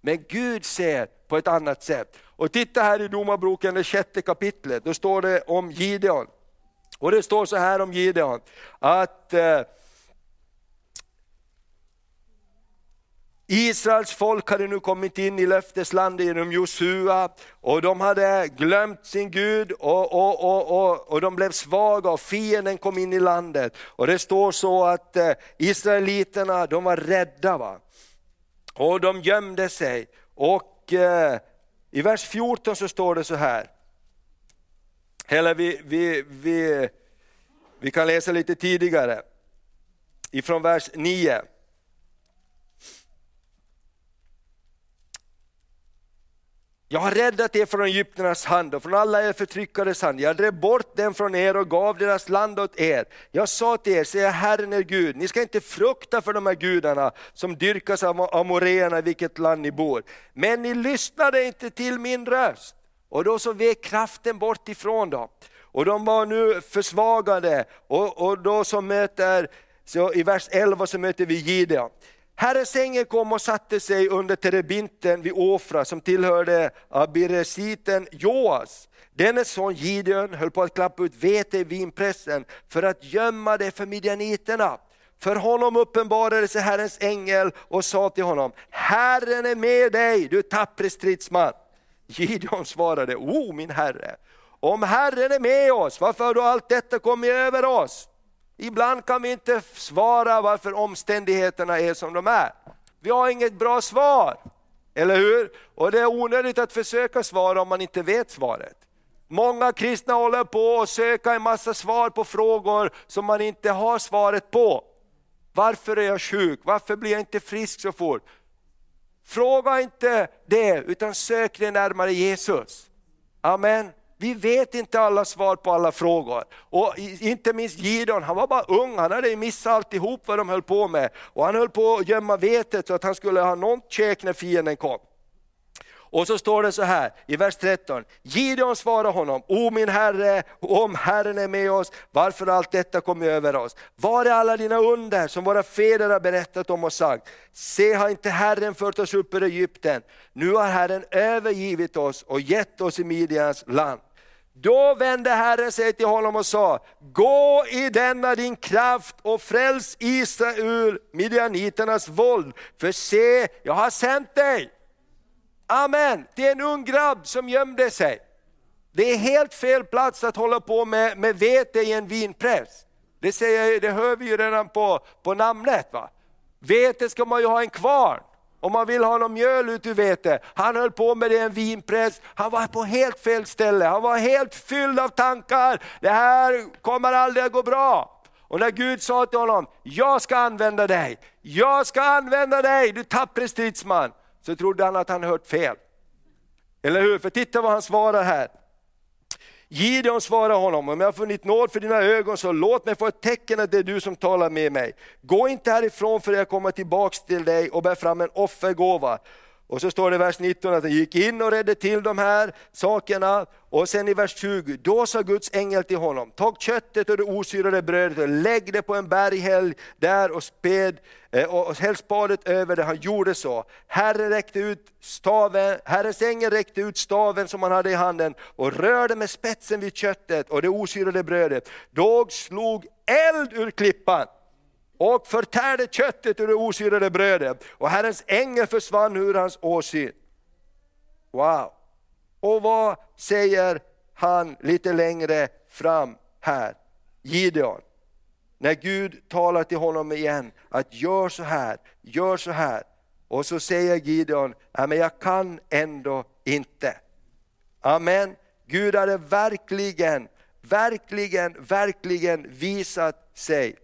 Men Gud ser på ett annat sätt. Och titta här i Domarboken, det sjätte kapitlet, då står det om Gideon. Och det står så här om Gideon, att eh, Israels folk hade nu kommit in i löfteslandet genom Josua och de hade glömt sin Gud och, och, och, och, och de blev svaga och fienden kom in i landet. Och det står så att eh, Israeliterna de var rädda va? och de gömde sig. Och eh, i vers 14 så står det så här, eller vi, vi, vi, vi kan läsa lite tidigare, ifrån vers 9. Jag har räddat er från Egypternas hand och från alla er förtryckares hand. Jag drev bort dem från er och gav deras land åt er. Jag sa till er, säger Herren er Gud, ni ska inte frukta för de här gudarna som dyrkas av amoréerna i vilket land ni bor. Men ni lyssnade inte till min röst. Och då så vek kraften bort ifrån dem. Och de var nu försvagade och, och då så möter, så i vers 11 så möter vi Gideon. Herrens ängel kom och satte sig under terebinten vid Ofra som tillhörde abiresiten Joas. Denne son Gideon höll på att klappa ut vete i vinpressen för att gömma det för midjaniterna. För honom uppenbarade sig Herrens ängel och sa till honom, Herren är med dig, du tappre stridsman. Gideon svarade, O min herre, om Herren är med oss, varför har då allt detta kommit över oss? Ibland kan vi inte svara varför omständigheterna är som de är. Vi har inget bra svar, eller hur? Och det är onödigt att försöka svara om man inte vet svaret. Många kristna håller på att söka en massa svar på frågor som man inte har svaret på. Varför är jag sjuk? Varför blir jag inte frisk så fort? Fråga inte det, utan sök dig närmare Jesus. Amen. Vi vet inte alla svar på alla frågor. Och inte minst Gideon, han var bara ung, han hade missat alltihop vad de höll på med. Och han höll på att gömma vetet så att han skulle ha något käk när fienden kom. Och så står det så här i vers 13. Gideon svarar honom, O min Herre, om Herren är med oss, varför allt detta kommer över oss? Var är alla dina under som våra fäder har berättat om och sagt? Se, har inte Herren fört oss upp ur Egypten? Nu har Herren övergivit oss och gett oss i Midjans land. Då vände Herren sig till honom och sa, gå i denna din kraft och fräls Israel ur midjaniternas våld, för se, jag har sänt dig. Amen, det är en ung grabb som gömde sig. Det är helt fel plats att hålla på med, med vete i en vinpress. Det, säger, det hör vi ju redan på, på namnet. Va? Vete ska man ju ha en kvarn. Om man vill ha någon mjöl ut ur vete. Han höll på med det i en vinpress, han var på helt fel ställe. Han var helt fylld av tankar, det här kommer aldrig att gå bra. Och när Gud sa till honom, jag ska använda dig, jag ska använda dig, du tappre stridsman så trodde han att han hört fel. Eller hur? För titta vad han svarar här. Gideon svarar honom, om jag har funnit nåd för dina ögon så låt mig få ett tecken att det är du som talar med mig. Gå inte härifrån för jag kommer tillbaks till dig och bär fram en offergåva. Och så står det i vers 19 att han gick in och redde till de här sakerna. Och sen i vers 20, då sa Guds ängel till honom, tag köttet och det osyrade brödet och lägg det på en berghäll där och späd eh, och häll spadet över det. Han gjorde så. Herren räckte ut staven, Herrens ängel räckte ut staven som han hade i handen och rörde med spetsen vid köttet och det osyrade brödet. Då slog eld ur klippan och förtärde köttet ur det osyrade brödet och Herrens ängel försvann ur hans åsyn. Wow! Och vad säger han lite längre fram här? Gideon. När Gud talar till honom igen, att gör så här, gör så här. Och så säger Gideon, nej men jag kan ändå inte. Amen. Gud hade verkligen, verkligen, verkligen visat sig.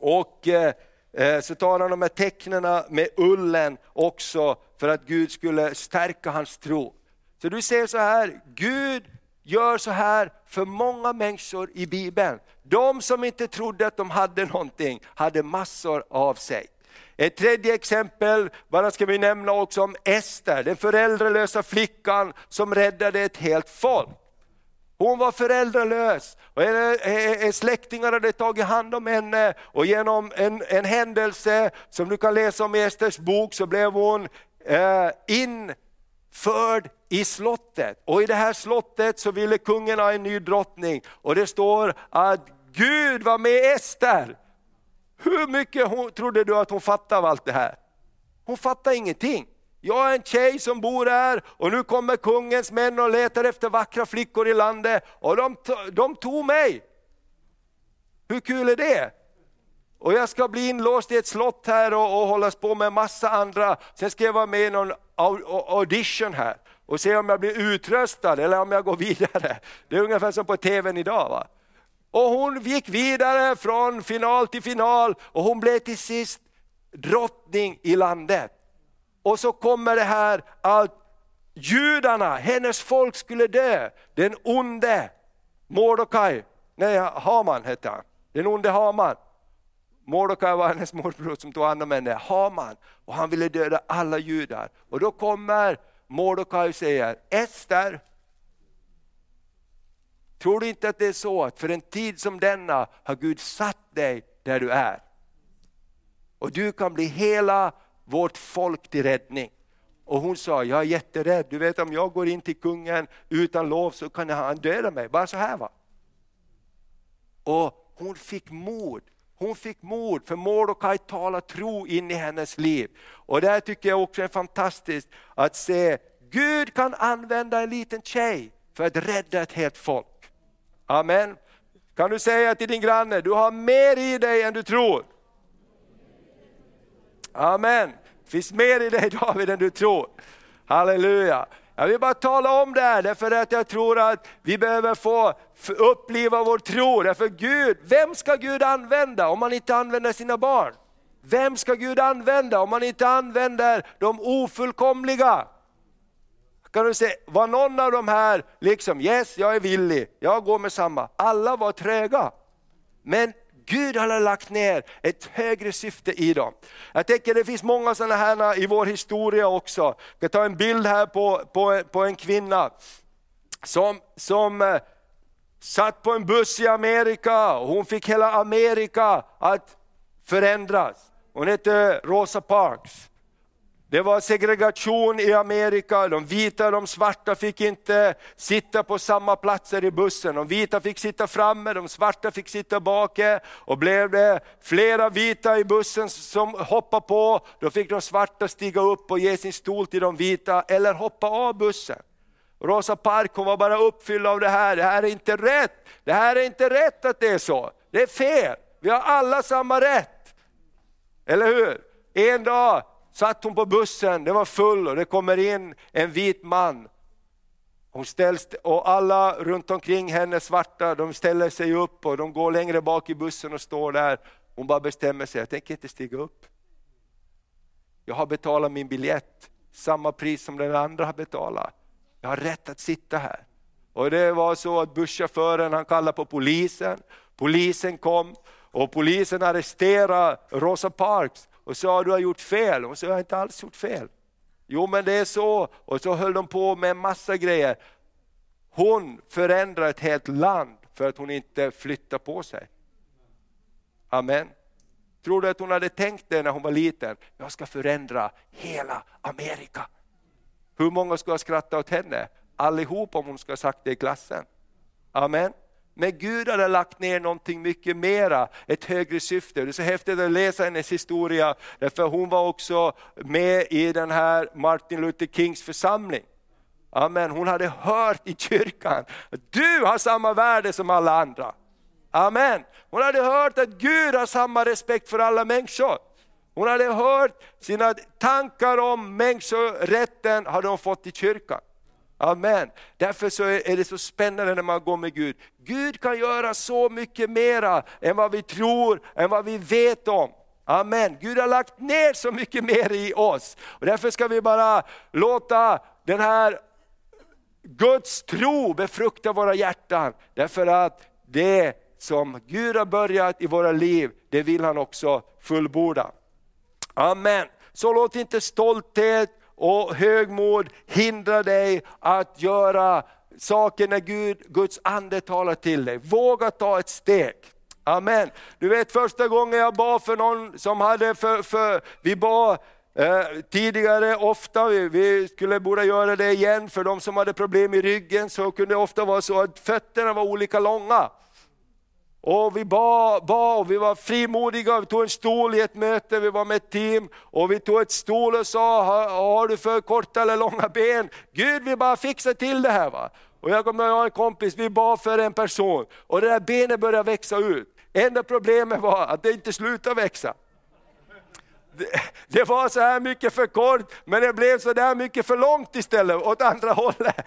Och eh, eh så tar han de här tecknen med ullen också för att Gud skulle stärka hans tro. Så du ser så här, Gud gör så här för många människor i Bibeln. De som inte trodde att de hade någonting, hade massor av sig. Ett tredje exempel, bara ska vi nämna också om Ester, den föräldralösa flickan som räddade ett helt folk. Hon var föräldralös och släktingar hade tagit hand om henne och genom en, en händelse som du kan läsa om i Esters bok så blev hon eh, införd i slottet. Och i det här slottet så ville kungen ha en ny drottning och det står att Gud var med Ester. Hur mycket hon, trodde du att hon fattade av allt det här? Hon fattade ingenting. Jag är en tjej som bor här och nu kommer kungens män och letar efter vackra flickor i landet och de, de tog mig. Hur kul är det? Och jag ska bli inlåst i ett slott här och, och hållas på med massa andra. Sen ska jag vara med i någon audition här och se om jag blir utröstad eller om jag går vidare. Det är ungefär som på tvn idag. Va? Och hon gick vidare från final till final och hon blev till sist drottning i landet. Och så kommer det här att judarna, hennes folk skulle dö. Den onde Mordokaj, nej Haman hette han, den onde Haman. Mordokaj var hennes morbror som tog hand om henne, Haman. Och han ville döda alla judar. Och då kommer Mordokaj och säger, Ester, tror du inte att det är så att för en tid som denna har Gud satt dig där du är? Och du kan bli hela vårt folk till räddning. Och hon sa, jag är jätterädd, du vet om jag går in till kungen utan lov så kan han döda mig, bara så här va. Och hon fick mod, hon fick mod för Mordokaj talar tro in i hennes liv. Och det tycker jag också är fantastiskt att se, Gud kan använda en liten tjej för att rädda ett helt folk. Amen. Kan du säga till din granne, du har mer i dig än du tror. Amen. Det finns mer i dig David än du tror. Halleluja. Jag vill bara tala om det här, därför att jag tror att vi behöver få uppliva vår tro. Därför Gud, vem ska Gud använda om man inte använder sina barn? Vem ska Gud använda om man inte använder de ofullkomliga? Kan du se, var någon av de här liksom, yes jag är villig, jag går med samma. Alla var tröga. Men Gud har lagt ner ett högre syfte i dem. Jag tänker det finns många sådana här i vår historia också. Jag ska ta en bild här på, på, på en kvinna som, som eh, satt på en buss i Amerika och hon fick hela Amerika att förändras. Hon hette Rosa Parks. Det var segregation i Amerika, de vita och de svarta fick inte sitta på samma platser i bussen. De vita fick sitta framme, de svarta fick sitta bak. Och blev det flera vita i bussen som hoppade på, då fick de svarta stiga upp och ge sin stol till de vita, eller hoppa av bussen. Rosa Park hon var bara uppfylld av det här, det här är inte rätt. Det här är inte rätt att det är så, det är fel. Vi har alla samma rätt. Eller hur? En dag satt hon på bussen, den var full och det kommer in en vit man. Hon ställs, och alla runt omkring henne svarta, de ställer sig upp och de går längre bak i bussen och står där. Hon bara bestämmer sig, jag tänker inte stiga upp. Jag har betalat min biljett, samma pris som den andra har betalat. Jag har rätt att sitta här. Och det var så att busschauffören han kallade på polisen, polisen kom och polisen arresterade Rosa Parks och sa du har gjort fel. Hon sa jag har inte alls gjort fel. Jo men det är så. Och så höll de på med en massa grejer. Hon förändrar ett helt land för att hon inte flyttar på sig. Amen. Tror du att hon hade tänkt det när hon var liten? Jag ska förändra hela Amerika. Hur många ska skratta åt henne? Allihop om hon ska ha sagt det i klassen. Amen. Men Gud hade lagt ner någonting mycket mera, ett högre syfte. Det är så häftigt att läsa hennes historia, därför hon var också med i den här Martin Luther Kings församling. Amen. Hon hade hört i kyrkan, att du har samma värde som alla andra. Amen. Hon hade hört att Gud har samma respekt för alla människor. Hon hade hört sina tankar om människorätten, hade hon fått i kyrkan. Amen. Därför så är det så spännande när man går med Gud. Gud kan göra så mycket mera än vad vi tror, än vad vi vet om. Amen. Gud har lagt ner så mycket mer i oss. Och därför ska vi bara låta den här Guds tro befrukta våra hjärtan. Därför att det som Gud har börjat i våra liv, det vill han också fullborda. Amen. Så låt inte stolthet och högmod hindrar dig att göra saker när Gud, Guds ande talar till dig. Våga ta ett steg. Amen. Du vet första gången jag bad för någon som hade, för, för vi bad eh, tidigare ofta, vi, vi, skulle borde göra det igen, för de som hade problem i ryggen så kunde det ofta vara så att fötterna var olika långa. Och vi bad, bad och vi var frimodiga, vi tog en stol i ett möte, vi var med ett team och vi tog ett stol och sa, har, har du för korta eller långa ben? Gud vi bara fixar till det här. Va? Och jag kommer ihåg en kompis, vi bad för en person och det där benet började växa ut. Enda problemet var att det inte slutade växa. Det, det var så här mycket för kort, men det blev så där mycket för långt istället, åt andra hållet.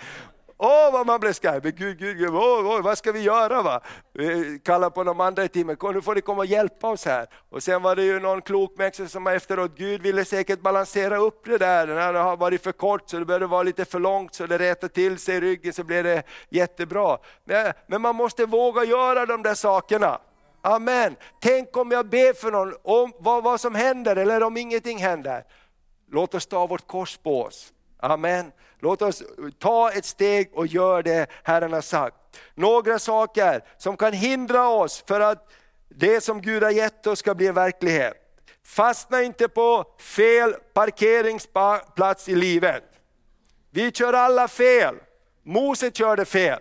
Åh vad man blev skraj, Gud, Gud, Gud åh, åh, vad ska vi göra? Va? Vi på de andra i teamet, nu får ni komma och hjälpa oss här. Och sen var det ju någon klok människa som efteråt, Gud ville säkert balansera upp det där, när det har varit för kort så det började vara lite för långt så det rätade till sig i ryggen så blev det jättebra. Men, men man måste våga göra de där sakerna. Amen. Tänk om jag ber för någon, om vad, vad som händer eller om ingenting händer. Låt oss ta vårt kors på oss. Amen. Låt oss ta ett steg och göra det Herren har sagt. Några saker som kan hindra oss för att det som Gud har gett oss ska bli verklighet. Fastna inte på fel parkeringsplats i livet. Vi kör alla fel. Mose körde fel.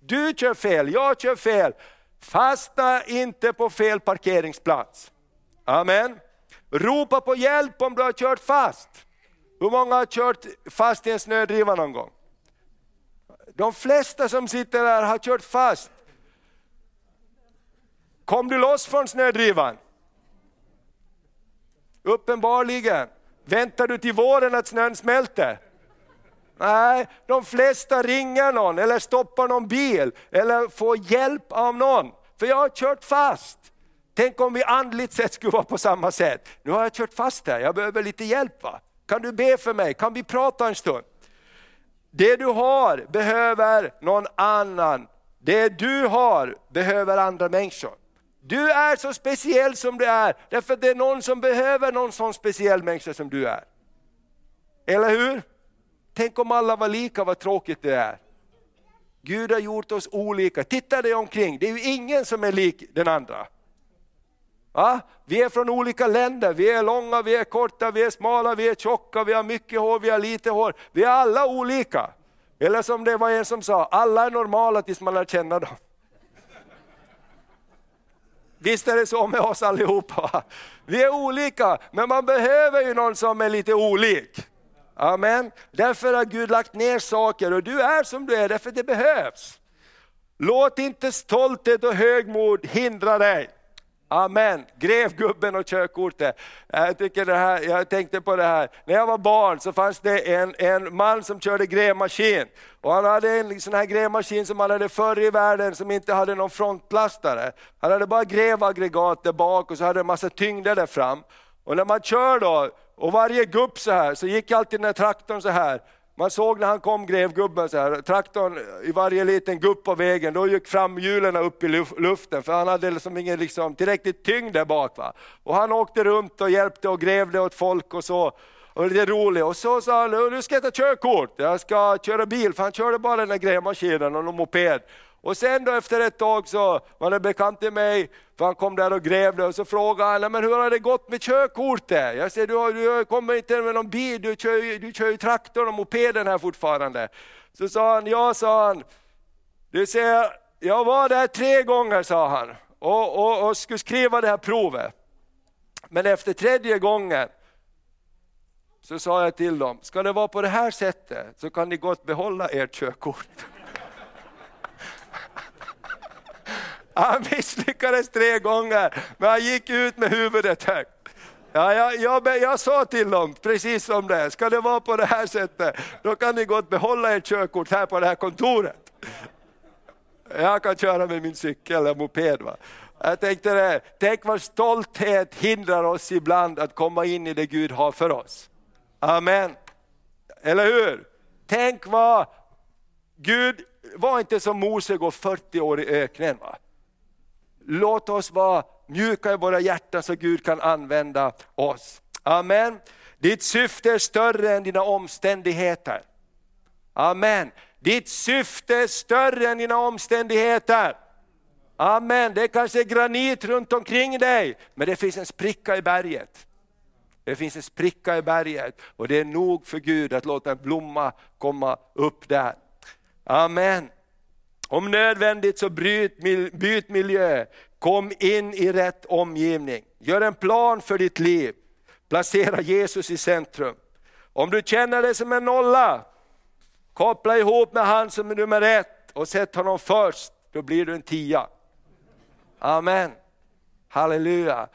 Du kör fel, jag kör fel. Fastna inte på fel parkeringsplats. Amen. Ropa på hjälp om du har kört fast. Hur många har kört fast i en snödriva någon gång? De flesta som sitter här har kört fast. Kom du loss från snödrivan? Uppenbarligen. Väntar du till våren att snön smälter? Nej, de flesta ringer någon eller stoppar någon bil eller får hjälp av någon. För jag har kört fast. Tänk om vi andligt sett skulle vara på samma sätt. Nu har jag kört fast här, jag behöver lite hjälp. Va? Kan du be för mig? Kan vi prata en stund? Det du har behöver någon annan. Det du har behöver andra människor. Du är så speciell som du är, därför att det är någon som behöver någon sån speciell människa som du är. Eller hur? Tänk om alla var lika, vad tråkigt det är. Gud har gjort oss olika. Titta dig omkring, det är ju ingen som är lik den andra. Ja, Vi är från olika länder, vi är långa, vi är korta, vi är smala, vi är tjocka, vi har mycket hår, vi har lite hår. Vi är alla olika. Eller som det var en som sa, alla är normala tills man lär känna dem. Visst är det så med oss allihopa? Vi är olika, men man behöver ju någon som är lite olik. Amen. Därför har Gud lagt ner saker och du är som du är, därför det behövs. Låt inte stolthet och högmod hindra dig. Amen. Grevgubben och körkortet. Jag, tycker det här, jag tänkte på det här, när jag var barn så fanns det en, en man som körde grävmaskin. Och han hade en sån här grävmaskin som man hade förr i världen som inte hade någon frontlastare. Han hade bara grävaggregat där bak och så hade en massa tyngder där fram. Och när man kör då, och varje gupp så här, så gick alltid den här traktorn så här. Man såg när han kom, grävgubben, så här, traktorn i varje liten gupp på vägen, då gick framhjulen upp i luften, för han hade liksom ingen liksom, tillräckligt tyngd där bak. Va? Och han åkte runt och hjälpte och grävde åt folk och så. Och det är roligt. Och så sa han, nu ska jag ta körkort, jag ska köra bil, för han körde bara den där grävmaskinen och någon moped. Och sen då efter ett tag så var det bekant till mig, för han kom där och grävde och så frågade han, men hur har det gått med körkortet? Jag säger, du, har, du kommer inte med någon bil, du kör, du kör ju traktorn och mopeden här fortfarande. Så sa han, ja sa han, du ser, jag var där tre gånger sa han och, och, och skulle skriva det här provet. Men efter tredje gången så sa jag till dem, ska det vara på det här sättet så kan ni gott behålla ert körkort. Han misslyckades tre gånger, men han gick ut med huvudet högt. Ja, jag, jag, jag sa till dem precis som det är, ska det vara på det här sättet, då kan ni gott behålla ert körkort här på det här kontoret. Jag kan köra med min cykel eller moped. Va? Jag tänkte det, tänk vad stolthet hindrar oss ibland att komma in i det Gud har för oss. Amen. Eller hur? Tänk vad Gud var inte som Mose går 40 år i öknen. Va? Låt oss vara mjuka i våra hjärtan så Gud kan använda oss. Amen. Ditt syfte är större än dina omständigheter. Amen. Ditt syfte är större än dina omständigheter. Amen. Det kanske är granit runt omkring dig, men det finns en spricka i berget. Det finns en spricka i berget och det är nog för Gud att låta en blomma komma upp där. Amen. Om nödvändigt så bryt, byt miljö, kom in i rätt omgivning. Gör en plan för ditt liv, placera Jesus i centrum. Om du känner dig som en nolla, koppla ihop med han som är nummer ett och sätt honom först, då blir du en tia. Amen. Halleluja.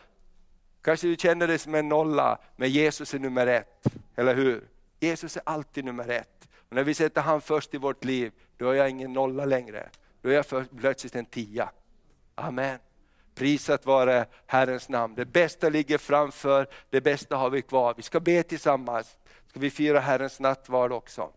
Kanske du känner dig som en nolla, men Jesus är nummer ett, eller hur? Jesus är alltid nummer ett. Och när vi sätter han först i vårt liv, då är jag ingen nolla längre. Då är jag plötsligt en tia. Amen. Prisat vare Herrens namn. Det bästa ligger framför, det bästa har vi kvar. Vi ska be tillsammans, ska vi fira Herrens nattvard också.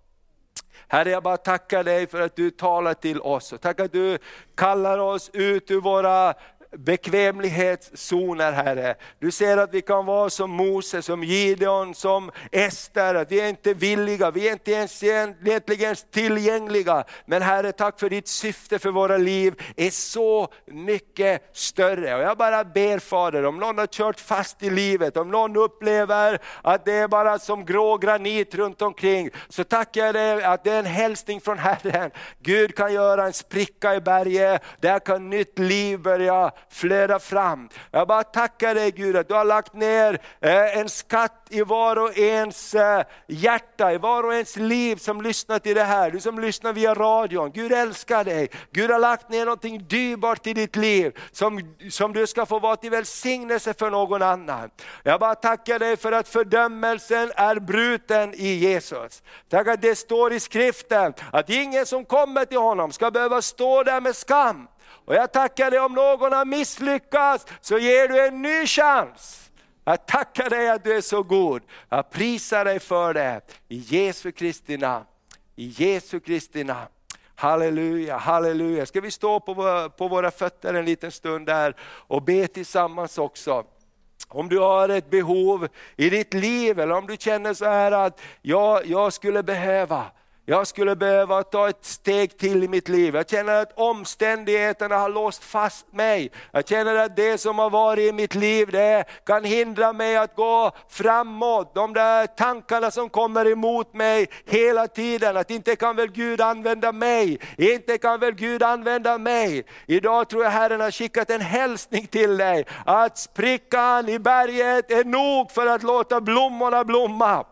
Herre, jag bara tackar dig för att du talar till oss och tackar att du kallar oss ut ur våra bekvämlighetszoner Herre. Du ser att vi kan vara som Mose, som Gideon, som Ester, att vi är inte villiga, vi är inte ens egentligen tillgängliga. Men Herre, tack för ditt syfte för våra liv är så mycket större. Och jag bara ber Fader, om någon har kört fast i livet, om någon upplever att det är bara som grå granit runt omkring, så tackar jag dig att det är en hälsning från Herren. Gud kan göra en spricka i berget, där kan nytt liv börja flöda fram. Jag bara tackar dig Gud att du har lagt ner eh, en skatt i var och ens eh, hjärta, i var och ens liv som lyssnar till det här. Du som lyssnar via radion. Gud älskar dig. Gud har lagt ner någonting dyrbart i ditt liv som, som du ska få vara till välsignelse för någon annan. Jag bara tackar dig för att fördömelsen är bruten i Jesus. Tack att det står i skriften att ingen som kommer till honom ska behöva stå där med skam. Och jag tackar dig om någon har misslyckats så ger du en ny chans. Jag tackar dig att du är så god. Jag prisar dig för det. I Jesu Kristi namn. I Jesu Kristi namn. Halleluja, halleluja. Ska vi stå på våra, på våra fötter en liten stund där och be tillsammans också. Om du har ett behov i ditt liv eller om du känner så här att jag, jag skulle behöva jag skulle behöva ta ett steg till i mitt liv. Jag känner att omständigheterna har låst fast mig. Jag känner att det som har varit i mitt liv, det kan hindra mig att gå framåt. De där tankarna som kommer emot mig hela tiden, att inte kan väl Gud använda mig, inte kan väl Gud använda mig. Idag tror jag Herren har skickat en hälsning till dig, att sprickan i berget är nog för att låta blommorna blomma.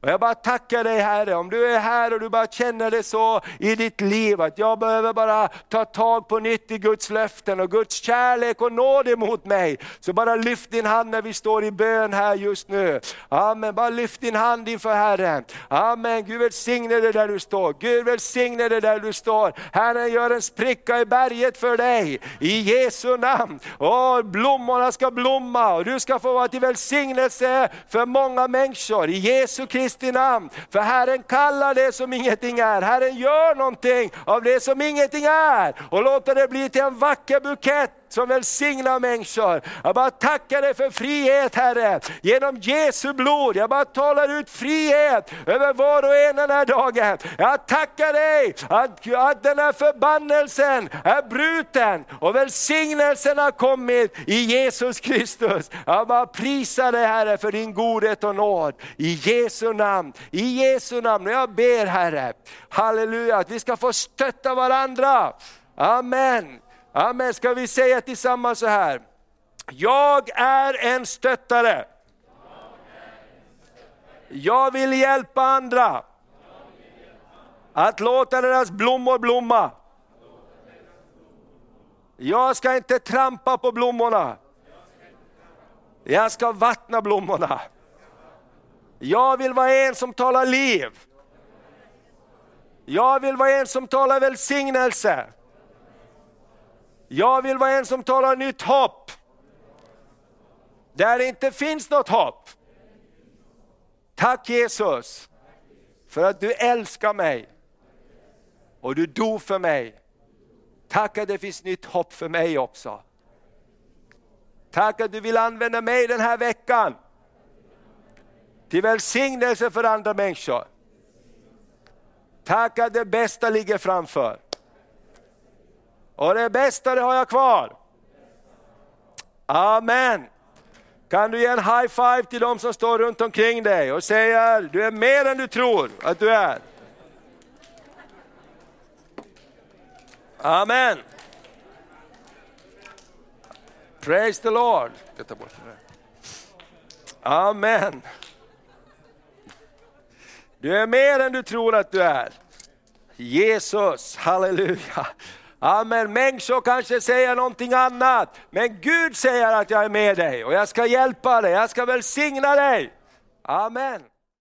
Och jag bara tackar dig Herre, om du är här och du bara känner det så i ditt liv, att jag behöver bara ta tag på nytt i Guds löften och Guds kärlek och nåd emot mig. Så bara lyft din hand när vi står i bön här just nu. Amen, bara lyft din hand inför Herren. Amen, Gud välsigne dig där du står. Gud välsigne dig där du står. Herren gör en spricka i berget för dig, i Jesu namn. Och blommorna ska blomma och du ska få vara till välsignelse för många människor. I Jesu Kristus Kristi namn. För Herren kallar det som ingenting är. Herren gör någonting av det som ingenting är och låter det bli till en vacker bukett som välsignar människor. Jag bara tackar dig för frihet Herre, genom Jesu blod. Jag bara talar ut frihet över var och en den här dagen. Jag tackar dig att, att den här förbannelsen är bruten och välsignelsen har kommit i Jesus Kristus. Jag bara prisar dig Herre för din godhet och nåd. I Jesu namn, i Jesu namn. Och jag ber Herre, halleluja, att vi ska få stötta varandra. Amen. Amen. Ska vi säga tillsammans så här. Jag är en stöttare. Jag vill hjälpa andra. Att låta deras blommor blomma. Jag ska inte trampa på blommorna. Jag ska vattna blommorna. Jag vill vara en som talar liv. Jag vill vara en som talar välsignelse. Jag vill vara en som talar nytt hopp. Där det inte finns något hopp. Tack Jesus för att du älskar mig och du dog för mig. Tack att det finns nytt hopp för mig också. Tack att du vill använda mig den här veckan till välsignelse för andra människor. Tack att det bästa ligger framför. Och det bästa det har jag kvar. Amen. Kan du ge en high five till de som står runt omkring dig och säga du är mer än du tror att du är. Amen. Praise the Lord. Amen. Du är mer än du tror att du är. Jesus, halleluja. Amen. Människor kanske säger någonting annat, men Gud säger att jag är med dig och jag ska hjälpa dig, jag ska välsigna dig. Amen.